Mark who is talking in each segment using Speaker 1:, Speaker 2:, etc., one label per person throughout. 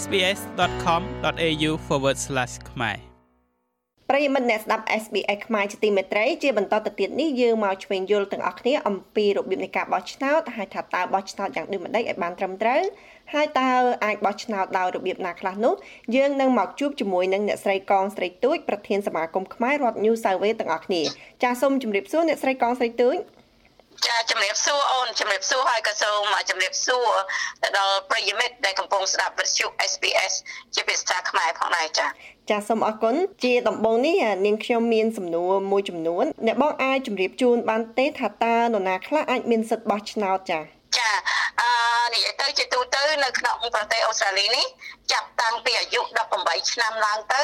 Speaker 1: sbs.com.au/ ខ្មែរ
Speaker 2: ប្រិយមិត្តអ្នកស្ដាប់ SBS ខ្មែរជាទីមេត្រីជាបន្តទៅទៀតនេះយើងមកឆ្វេងយល់ទាំងអស់គ្នាអំពីរបៀបនៃការបោះឆ្នោតហើយថាតើបោះឆ្នោតយ៉ាងដូចម្តេចឲ្យបានត្រឹមត្រូវហើយតើអាចបោះឆ្នោតដោយរបៀបណាខ្លះនោះយើងនឹងមកជួបជាមួយនឹងអ្នកស្រីកងស្រីទូចប្រធានសមាគមខ្មែររដ្ឋ New South Wales ទាំងអស់គ្នាចាសសូមជម្រាបសួរអ្នកស្រីកងស្រីទូច
Speaker 3: ចាជំរាបសួរអូនជំរាបសួរហើយក៏សូមជំរាបសួរទៅដល់ប្រិយមិត្តដែលកំពុងស្ដាប់វិទ្យុ SBS ជាភាសាខ្មែរផងដែរចា
Speaker 2: ចាសសូមអរគុណជាដំបូងនេះនាងខ្ញុំមានសំណួរមួយចំនួនអ្នកបងអាចជម្រាបជូនបានទេថាតើនរណាខ្លះអាចមានសិទ្ធិបោះឆ្នោតចា
Speaker 3: ចា អឺនិយាយទៅជាទូទៅនៅក្នុងប្រទេសអូស្ត្រាលីនេះចាប់តាំងពីអាយុ18ឆ្នាំឡើងទៅ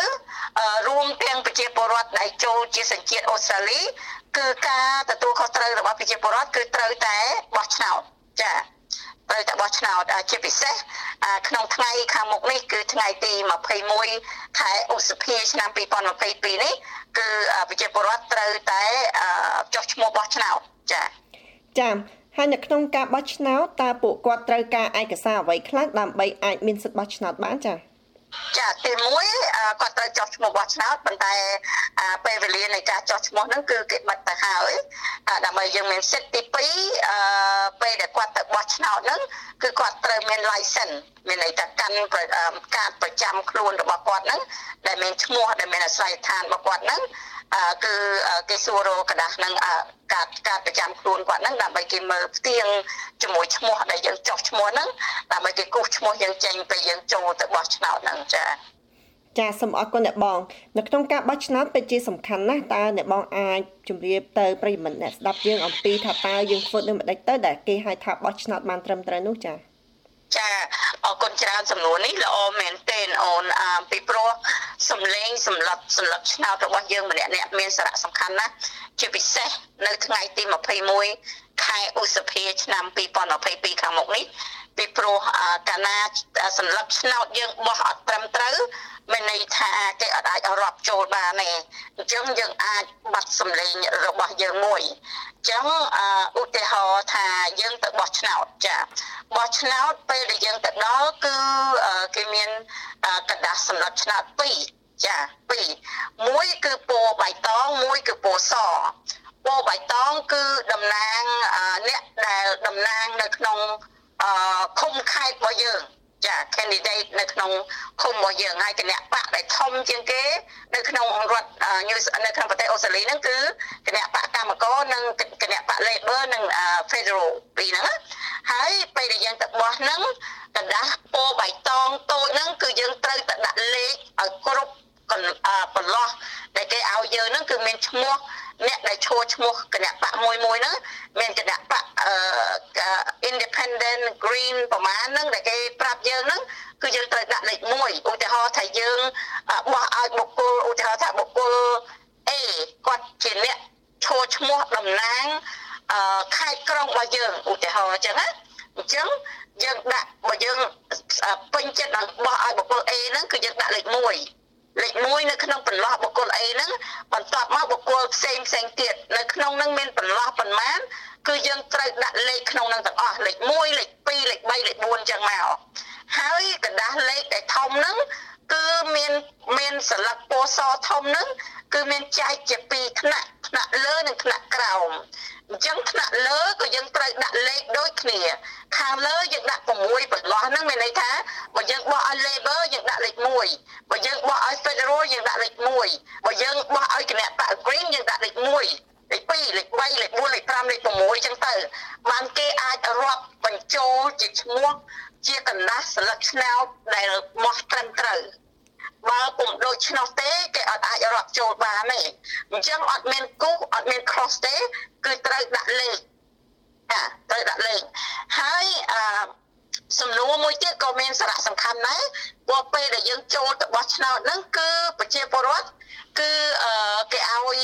Speaker 3: រួមទាំងប្រជាពលរដ្ឋដែលចូលជាសញ្ជាតិអូស្ត្រាលីគឺការទទួលខុសត្រូវរបស់ប្រជាពលរដ្ឋគឺត្រូវតែបោះឆ្នោតចាត្រូវតែបោះឆ្នោតជាពិសេសក្នុងថ្ងៃខាងមុខនេះគឺថ្ងៃទី21ខែឧសភាឆ្នាំ2022នេះគឺប្រជាពលរដ្ឋត្រូវតែចុះឈ្មោះបោះឆ្នោតចា
Speaker 2: ចា ហើយនៅក្នុងការបោះឆ្នោតតើពួកគាត់ត្រូវការឯកសារអ្វីខ្លះដើម្បីអាចមានសិទ្ធិបោះឆ្នោតបានចា៎
Speaker 3: ចាទី1គាត់ត្រូវចុះឈ្មោះបោះឆ្នោតប៉ុន្តែពេលវេលានៃការចុះឈ្មោះហ្នឹងគឺគេបិទទៅហើយដើម្បីយើងមានសិទ្ធិទី2ពេលដែលគាត់ទៅបោះឆ្នោតហ្នឹងគឺគាត់ត្រូវមាន license មានន័យថាកាន់ការប្រចាំខ្លួនរបស់គាត់ហ្នឹងដែលមានឈ្មោះដែលមានអាស័យដ្ឋានរបស់គាត់ហ្នឹង គឺគេសួររកដាស់នឹងការការប្រចាំខ្លួនគាត់ហ្នឹងដើម្បីគេមើលផ្ទៀងជាមួយឈ្មោះដែលយើងចោះឈ្មោះហ្នឹងដើម្បីគេគូសឈ្មោះយើងចេញពេលយើងចូលទៅបោះឆ្នោតហ្នឹងចា៎
Speaker 2: ចាសសូមអរគុណអ្នកបងនៅក្នុងការបោះឆ្នោតពិតជាសំខាន់ណាស់តើអ្នកបងអាចជម្រាបទៅប្រិយមិត្តអ្នកស្ដាប់យើងអំពីថាតើយើងធ្វើដូចម្ដេចទៅដែលគេហៅថាបោះឆ្នោតបានត្រឹមត្រូវនោះចា៎
Speaker 3: ចា អរគុណច្រើនសំណួរនេះល្អមែនទែនអូនអឺពីព្រោះសំឡេងសម្រាប់សម្រាប់ឆ្នោតរបស់យើងម្នាក់ៗមានសារៈសំខាន់ណាស់ជាពិសេសនៅថ្ងៃទី21ខែឧសភាឆ្នាំ2022ខាងមុខនេះពីព្រោះកាលណាសម្រាប់ឆ្នោតយើងបោះអត់ត្រឹមត្រូវ មានន័យថាគេអត់អាចរាប់ចូលបានទេអញ្ចឹងយើងអាចបាត់សម្លេងរបស់យើងមួយអញ្ចឹងឧទាហរណ៍ថាយើងទៅបោះឆ្នោតចាបោះឆ្នោតពេលដែលយើងទៅដល់គឺគេមានកដាស់សម្រាប់ឆ្នោត2ចា2មួយគឺពណ៌បៃតងមួយគឺពណ៌សពណ៌បៃតងគឺតំណាងអ្នកដែលតំណាងនៅក្នុងឃុំខេត្តរបស់យើង ចា candidate នៅក្នុងឃុំរបស់យើងហើយគណៈបកដែលធំជាងគេនៅក្នុងរដ្ឋនៅក្នុងប្រទេសអូស្ត្រាលីហ្នឹងគឺគណៈបកកម្មករនិងគណៈបក Labor និង Federal ពីរហ្នឹងហើយពេលដែលយើងទៅបោះហ្នឹងกระดาษពណ៌បៃតងតូចហ្នឹងគឺយើងត្រូវតែដាក់លេខឲ្យគ្រប់ កន្លោះដែលគេឲ្យយើងហ្នឹងគឺមានឈ្មោះអ្នកដែលឈរឈ្មោះគណៈបកមួយមួយហ្នឹងមានគណៈបក independent green ប្រមាណហ្នឹងដែលគេប្រាប់យើងហ្នឹងគឺយើងត្រូវដាក់លេខ1ឧទាហរណ៍ថាយើងបោះឲ្យបុគ្គលឧទាហរណ៍ថាបុគ្គល A គាត់ជាអ្នកឈរឈ្មោះតំណាងខេត្តក្រុងរបស់យើងឧទាហរណ៍អញ្ចឹងណាអញ្ចឹងយើងដាក់បើយើងពេញចិត្តដល់បោះឲ្យបុគ្គល A ហ្នឹងគឺយើងដាក់លេខ1 លេខ1នៅក្នុងបន្លោះបុគ្គលអីហ្នឹងបន្ទាប់មកបុគ្គលផ្សេងផ្សេងទៀតនៅក្នុងហ្នឹងមានបន្លោះប៉ុន្មានគឺយើងត្រូវដាក់លេខក្នុងហ្នឹងទាំងអស់លេខ1លេខ2លេខ3លេខ4អញ្ចឹងមកហើយកណ្ដាស់លេខដែលធំហ្នឹងគឺមានមានសិលឹកពណ៌សធំហ្នឹងគឺមានចែកជាពីរថ្នាក់ថ្នាក់លើនិងថ្នាក់ក្រោមអញ្ចឹងថ្នាក់លើក៏យើងត្រូវដាក់លេខដូចគ្នាខាងលើយើងដាក់6បន្លោះហ្នឹងមានន័យថា យើងបោះឲ្យ labor យើងដាក់លេខ1បើយើងបោះឲ្យ federal យើងដាក់លេខ1បើយើងបោះឲ្យគណៈបក green យើងដាក់លេខ1លេខ2លេខ3លេខ4លេខ5លេខ6អញ្ចឹងទៅបានគេអាចរាប់បញ្ចូលជាឈ្មោះជាកណ្ដាស់ស្លឹកឆ្នោតដែលមកត្រឹមត្រូវបើពុំដូច្នោះទេគេអត់អាចរាប់ចូលបានទេអញ្ចឹងអត់មានគូសអត់មាន cross ទេគឺត្រូវដាក់លេខចាត្រូវដាក់លេខហើយអឺ សំណួរមួយទៀតក៏មានសារៈសំខាន់ដែរព្រោះពេលដែលយើងចូលទៅបោះឆ្នោតហ្នឹងគឺប្រជាពលរដ្ឋគឺគេឲ្យ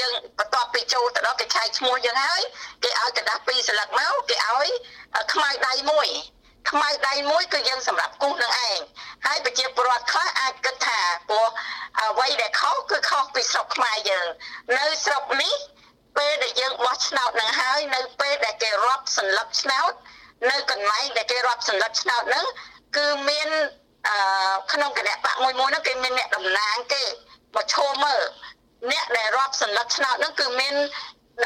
Speaker 3: យើងបន្ទាប់ពីចូលទៅដល់គេឆែកឈ្មោះយើងហើយគេឲ្យកដាស់ពីរស្លឹកមកគេឲ្យខ្មៅដៃមួយខ្មៅដៃមួយគឺយើងសម្រាប់គូសនឹងឯងហើយប្រជាពលរដ្ឋខ្លះអាចគិតថាព្រោះអ្វីដែលខុសគឺខុសពីស្រុកខ្មែរយើងនៅស្រុកនេះពេលដែលយើងបោះឆ្នោតនឹងហើយនៅពេលដែលគេរាប់សន្លឹកឆ្នោត នៅកន្លែងដែលគេរាប់សន្លឹកឆ្នោតហ្នឹងគឺមានអឺក្នុងគណៈបកមួយមួយហ្នឹងគេមានអ្នកតំណាងគេមកឈរមើលអ្នកដែលរាប់សន្លឹកឆ្នោតហ្នឹងគឺមាន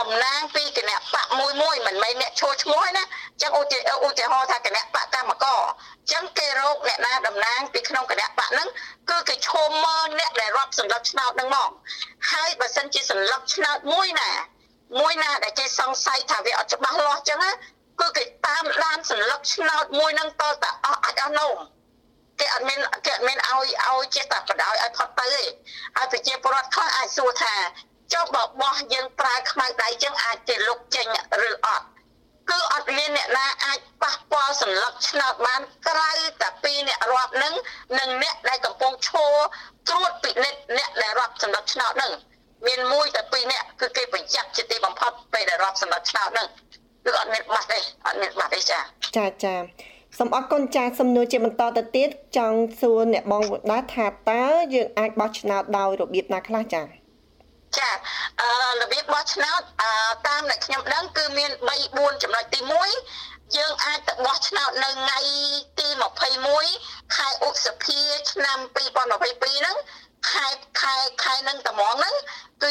Speaker 3: តំណាងពីគណៈបកមួយមួយមិនមែនអ្នកឈរឈ្មោះណាអញ្ចឹងឧទាឧទាហរណ៍ថាគណៈបកកម្មករអញ្ចឹងគេរកអ្នកណាតំណាងពីក្នុងគណៈបកហ្នឹងគឺគេឈមមើលអ្នកដែលរាប់សន្លឹកឆ្នោតហ្នឹងមកហើយបើសិនជាសន្លឹកឆ្នោតមួយណាមួយណាដែលគេសង្ស័យថាវាអត់ច្បាស់លាស់អញ្ចឹង គឺគេតាមដានសន្លឹកឆ្នោតមួយហ្នឹងតទៅអស់អាចអស់នោមគេអត់មានគេអត់មានឲ្យឲ្យចេះតែបដ ாய் ឲ្យផុតទៅទេឲ្យប្រជាពលរដ្ឋខ្លះអាចសួរថាចុះបើបោះយើងប្រើខ្មៅដៃចឹងអាចទៅលុកចេញឬអត់គឺអត់មានអ្នកណាអាចប៉ះពាល់សន្លឹកឆ្នោតបានក្រៅតែពីអ្នករាប់នឹងនិងអ្នកដែលកំពុងឈរត្រួតពិនិត្យអ្នកដែលរាប់សន្លឹកឆ្នោតនឹងមានមួយតែពីរអ្នកគឺគេប្រយ័ត្នជាទីបំផុតពេលដែលរាប់សន្លឹកឆ្នោតនឹង គឺអត់មានបាត់ទេអត់មានបាត់ទេចា
Speaker 2: ចាចាសូមអរគុណចាសំណួរជាបន្តទៅទៀតចង់សួរអ្នកបងវដាថាតើយើងអាចបោះឆ្នោតដោយរបៀបណាខ្លះចា
Speaker 3: ចាអឺរបៀបបោះឆ្នោតអឺតាមដែលខ្ញុំដឹងគឺមាន3 4ចំណុចទី1យើងអាចទៅបោះឆ្នោតនៅថ្ងៃទី21ខែឧសភាឆ្នាំ2022ហ្នឹងខែខែខែនឹងត្មងហ្នឹងគឺ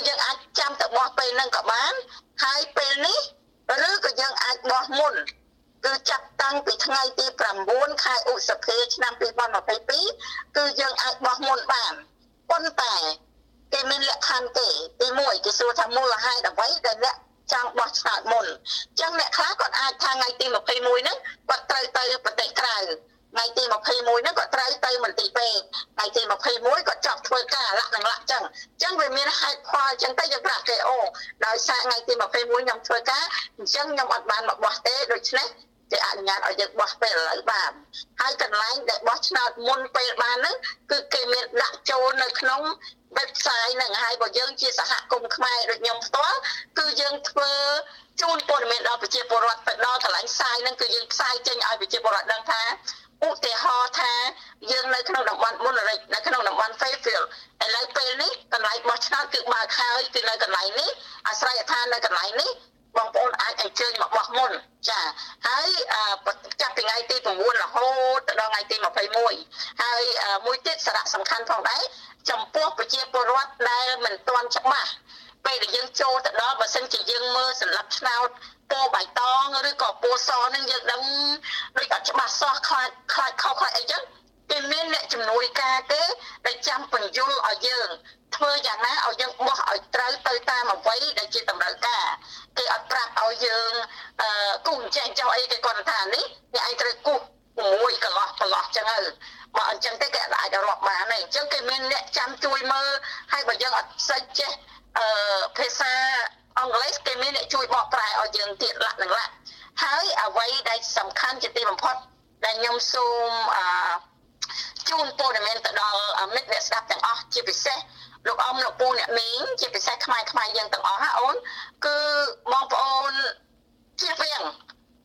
Speaker 3: 21ហ្នឹងគាត់ត្រូវទៅមន្ទីរពេទ្យថ្ងៃទី21គាត់ចប់ធ្វើការលាក់នឹងលាក់ចឹងចឹងវាមានហេតុផលចឹងទៅយើងប្រាប់គេអូដោយសារថ្ងៃទី21ខ្ញុំធ្វើការអញ្ចឹងខ្ញុំអត់បានមកបោះទេដូច្នេះគេអនុញ្ញាតឲ្យយើងបោះពេលឥឡូវបានហើយកន្លែងដែលបោះឆ្នោតមុនពេលបានហ្នឹងគឺគេមានដាក់ចូលនៅក្នុង website ហ្នឹងហើយបើយើងជាសហគមន៍ខ្មែរដូចខ្ញុំផ្ទាល់គឺយើងធ្វើជូនព័ត៌មានដល់ប្រជាពលរដ្ឋទៅដល់កន្លែងផ្សាយហ្នឹងគឺយើងផ្សាយចេញឲ្យប្រជាពលរដ្ឋដឹងថា ឧទាហរណ៍ថាយើងនៅក្នុងតំបន់មុនរិចនៅក្នុងតំបន់ Fairfield ឥឡូវពេលនេះកន្លែងបោះឆ្នោតគឺបើកហើយគឺនៅកន្លែងនេះអាស្រ័យដ្ឋាននៅកន្លែងនេះបងប្អូនអាចអញ្ជើញមកបោះមុនចាហើយចាប់ពីថ្ងៃទី9រហូតដល់ថ្ងៃទី21ហើយមួយទៀតសារៈសំខាន់ផងដែរចំពោះប្រជាពលរដ្ឋដែលមិនទាន់ច្បាស់ ពេលដែលយើងចូលទៅដល់បើសិនជាយើងមើលសម្រាប់ឆ្នោតពណ៌បៃតងឬក៏ពណ៌សនឹងយើងដឹងដូចអត់ច្បាស់សោះខ្លាចខ្លាចខុសខ្លាចអីចឹងគេមានអ្នកជំនួយការទេដែលចាំបញ្យលឲ្យយើងធ្វើយ៉ាងណាឲ្យយើងបោះឲ្យត្រូវទៅតាមអ្វីដែលជាតម្រូវការគេអត់ប្រាប់ឲ្យយើងអឺគូចេះចោះអីគេគាត់ថានេះអ្នកឯងត្រូវគូមួយកន្លោះកន្លោះចឹងទៅបើអញ្ចឹងទេគេអាចរាប់បានទេអញ្ចឹងគេមានអ្នកចាំជួយមើលហើយបើយើងអត់សិចចេះអឺ ភាសាអង់គ្លេសគេមានអ្នកជួយបកប្រែឲ្យយើងទៀតលាក់នឹងលាក់ហើយអ្វីដែលសំខាន់ជាទីបំផុតដែលខ្ញុំសូមអឺជូនព័ត៌មានទៅដល់មិត្តអ្នកស្ដាប់ទាំងអស់ជាពិសេសលោកអ៊ំលោកពូអ្នកមីងជាពិសេសខ្មែរខ្មែរយើងទាំងអស់ណាអូនគឺបងប្អូនជៀសវាង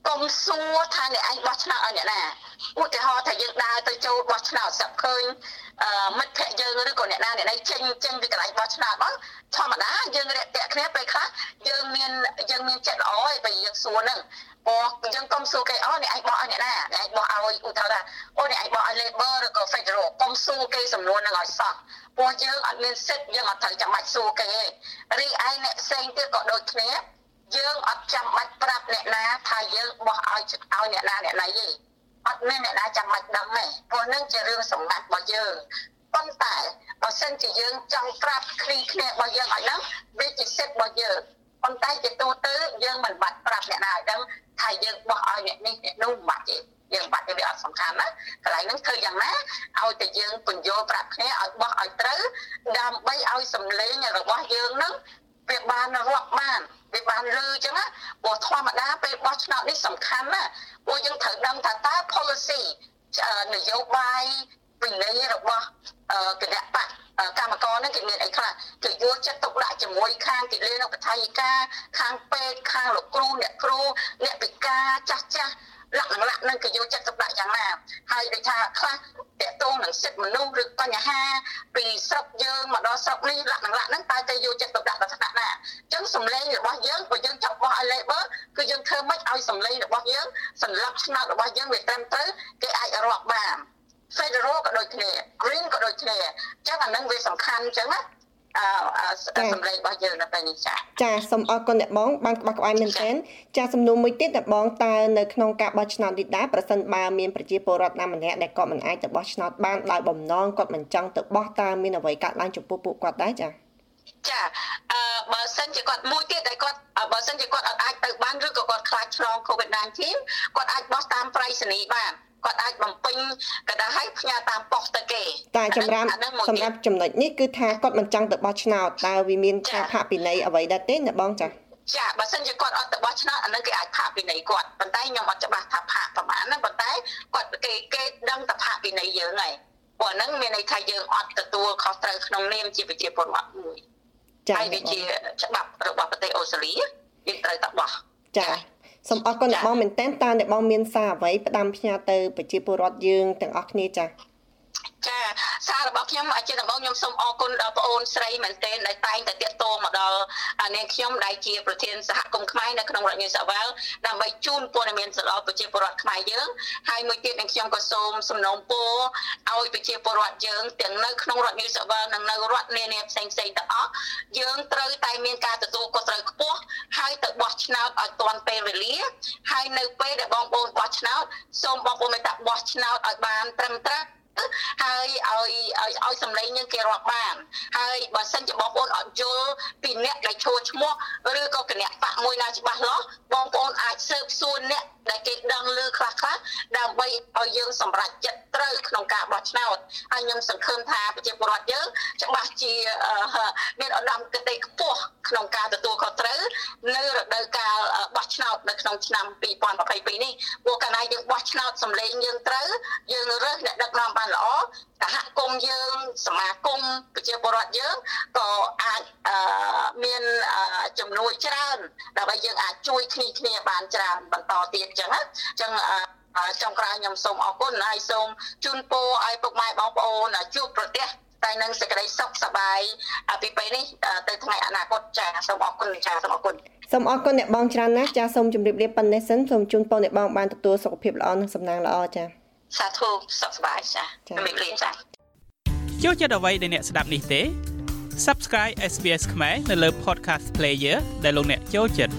Speaker 3: កុំសួរថាអ្នកឯងបោះឆ្នោតឲ្យអ្នកណា ឧទាហរណ៍ថាយើងដើរទៅចូលបោះឆ្នោតស្រាប់ឃើញមិត្តភ័ក្តិយើងឬក៏អ្នកណាអ្នកណីចេញចេញពីកន្លែងបោះឆ្នោតមកធម្មតាយើងរាក់ទាក់គ្នាពេលខ្លះយើងមានយើងមានចិត្តល្អឯពេលយើងសួរហ្នឹងបោះយើងកុំសួរគេអូអ្នកឯងបោះឲ្យអ្នកណាអ្នកឯងបោះឲ្យឧទាហរណ៍ថាអូអ្នកឯងបោះឲ្យ Labor ឬក៏ Federal កុំសួរគេសំណួរហ្នឹងឲ្យសោះព្រោះយើងអត់មានសិទ្ធយើងអត់ត្រូវចាំបាច់សួរគេទេរីឯអ្នកផ្សេងទៀតក៏ដូចគ្នាយើងអត់ចាំបាច់ប្រាប់អ្នកណាថាយើងបោះឲ្យឲ្យអ្នកណាអ្នកណីទេ អត់មានអ្នកណាចាំបាច់ដឹងទេព្រោះនឹងជារឿងសម្បត្តិរបស់យើងប៉ុន្តែបើសិនជាយើងចង់ប្រាប់គ្នាគ្នារបស់យើងឲ្យដឹងវាជាសិទ្ធិរបស់យើងប៉ុន្តែជាទូទៅយើងមិនបាច់ប្រាប់អ្នកណាឲ្យដឹងថាយើងបោះឲ្យអ្នកនេះអ្នកនោះមិនបាច់ទេយើងបាត់វាអត់សំខាន់ណាកន្លែងហ្នឹងធ្វើយ៉ាងណាឲ្យតែយើងពន្យល់ប្រាប់គ្នាឲ្យបោះឲ្យត្រូវដើម្បីឲ្យសម្លេងរបស់យើងហ្នឹង វាបានរាប់បានវាបានលឺអញ្ចឹងណាព្រោះធម្មតាពេលបោះឆ្នោតនេះសំខាន់ណាព្រោះយើងត្រូវដឹងថាតើ policy នយោបាយវិន័យរបស់គណៈបកកម្មករហ្នឹងគេមានអីខ្លះគេយកចិត្តទុកដាក់ជាមួយខាងគិលានុបដ្ឋាយិកាខាងពេទ្យខាងលោកគ្រូអ្នកគ្រូអ្នកពិការចាស់ចាស់ លក្ខណៈនឹងគេយកចិត្តទុកដាក់យ៉ាងណាហើយដូចថាខ្លះតកតងនឹងសិទ្ធិមនុស្សឬបញ្ហាពីស្រុកយើងមកដល់ស្រុកនេះលក្ខណៈហ្នឹងតើគេយកចិត្តទុកដាក់ដល់ថ្នាក់ណាអញ្ចឹងសម្លេងរបស់យើងបើយើងចាប់បោះឲ្យ labor គឺយើងធ្វើម៉េចឲ្យសម្លេងរបស់យើងសន្លឹកឆ្នោតរបស់យើងវាត្រឹមត្រូវគេអាចរាប់បាន Federal ក៏ដូចគ្នា Green ក៏ដូចគ្នាអញ្ចឹងអានឹងវាសំខាន់អញ្ចឹងណាអឺ សម្លេងរបស់យើងនៅពេលនេះចា
Speaker 2: ចាសូមអរគុណអ្នកបងបានក្បោះក្បាយមែនទែនចាសំណួរមួយទៀតអ្នកបងតើនៅក្នុងការបោះឆ្នោតនេះដែរប្រសិនបើមានប្រជាពលរដ្ឋណាម្នាក់ដែលគាត់មិនអាចទៅបោះឆ្នោតបានដោយបំណងគាត់មិនចង់ទៅបោះតើមានអ្វីកើតឡើងចំពោះពួកគាត់ដែរចា
Speaker 3: ចាអឺបើសិនជាគាត់មួយទៀតដែលគាត់បើសិនជាគាត់អាចទៅបានឬក៏គាត់ខ្លាចឆ្លង COVID-19 គាត់អាចបោះតាមប្រៃសណីបាន គាត់អាចបំពេញកដាឲ្យផ្ញើតាមប៉ុស្តិ៍ទៅគេ
Speaker 2: តែចម្រាប់សម្រាប់ចំណុចនេះគឺថាគាត់មិនចង់ទៅបោះឆ្នោតតើវាមានការផាកពិន័យអ្វីដែរទេអ្នកបងចា៎
Speaker 3: ចាបើសិនជាគាត់អត់ទៅបោះឆ្នោតអានឹងគេអាចផាកពិន័យគាត់ប៉ុន្តែខ្ញុំអត់ច្បាស់ថាផាកប្រហែលណាប៉ុន្តែគាត់គេគេដឹងតែផាកពិន័យយើងហើយព្រោះហ្នឹងមានន័យថាយើងអត់ទទួលខុសត្រូវក្នុងនាមជាប្រជាពលរដ្ឋមួយចា៎ហើយវាជាច្បាប់របស់ប្រទេសអូស្ត្រាលីយើងត្រូវតែបោះ
Speaker 2: ចា៎ សូមអរគុណអ្នកបងមែនតើតើអ្នកបងមានសារអ្វីផ្ដាំផ្ញើទៅប្រជាពលរដ្ឋយើងទាំងអស់គ្នាចា៎
Speaker 3: ចាសាររបស់ខ្ញុំជាដំបូងខ្ញុំសូមអរគុណដល់បងអូនស្រីមែនទែនដែលតែងតែតាក់ទងមកដល់នាងខ្ញុំដែលជាប្រធានសហគមន៍ខ្មែរនៅក្នុងរដ្ឋ New South Wales ដើម្បីជូនព័ត៌មានទៅដល់ប្រជាពលរដ្ឋខ្មែរយើងហើយមួយទៀតនាងខ្ញុំក៏សូមសំណូមពរឲ្យប្រជាពលរដ្ឋយើងទាំងនៅក្នុងរដ្ឋ New South Wales និងនៅរដ្ឋនានាផ្សេងៗទាំងអស់យើងត្រូវតែមានការទទួលខុសត្រូវខ្ពស់ហើយទៅបោះឆ្នោតឲ្យទាន់ពេលវេលាហើយនៅពេលដែលបងប្អូនបោះឆ្នោតសូមបងប្អូនមេត្តាបោះឆ្នោតឲ្យបានត្រឹមត្រូវ ហើយឲ្យឲ្យឲ្យសម្លេងយើងគេរាប់បាន ហើយបើសិនជាបងប្អូនអត់យល់ពីអ្នកដែលឈរឈ្មោះឬក៏គណៈបកមួយណាច្បាស់លាស់បងប្អូនអាចស៊ើបសួរអ្នកដែលគេដឹងឮខ្លះខ្លះដើម្បីឲ្យយើងសម្រេចចិត្តត្រូវក្នុងការបោះឆ្នោតហើយខ្ញុំសង្ឃឹមថាប្រជាពលរដ្ឋយើងច្បាស់ជាមានឧត្តមគតិខ្ពស់ក្នុងការទទួលខុសត្រូវនៅរដូវកាលបោះឆ្នោតនៅក្នុងឆ្នាំ2022នេះព្រោះកាលណាយើងបោះឆ្នោតសម្លេងយើងត្រូវយើងរើសអ្នកដឹកនាំបានល្អសហគមន៍យើងសមាគមប្រជាពលរដ្ឋយើងក៏អាចមានចំនួនច្រើនដើម្បីយើងអាចជួយគ្នាគ្នាបានច្រើនបន្តទៀតអញ្ចឹងណាអញ្ចឹងចុងក្រោយខ្ញុំសូមអរគុណហើយសូមជូនពរឲ្យពុកម៉ែបងប្អូនជួបប្រទះតែនឹងសេចក្តីសុខសប្បាយពីពេលនេះទៅថ្ងៃអនាគតចាសូមអរគុណចាសូមអរគុណ
Speaker 2: សូមអរគុណអ្នកបងច្រើនណាស់ចាសូមជម្រាបលាប៉ុណ្ណេះសិនសូមជូនពរអ្នកបងបានទទួលសុខភាពល្អនិងសំណាងល្អចា
Speaker 3: សាធុសុខសប្បាយចាជម្រាបលាចា
Speaker 1: ចូលចិត្តអ្វីដែលអ្នកស្ដាប់នេះទេ Subscribe SBS ខ្មែរនៅលើ Podcast Player ដែលលោកអ្នកចូលចិត្ត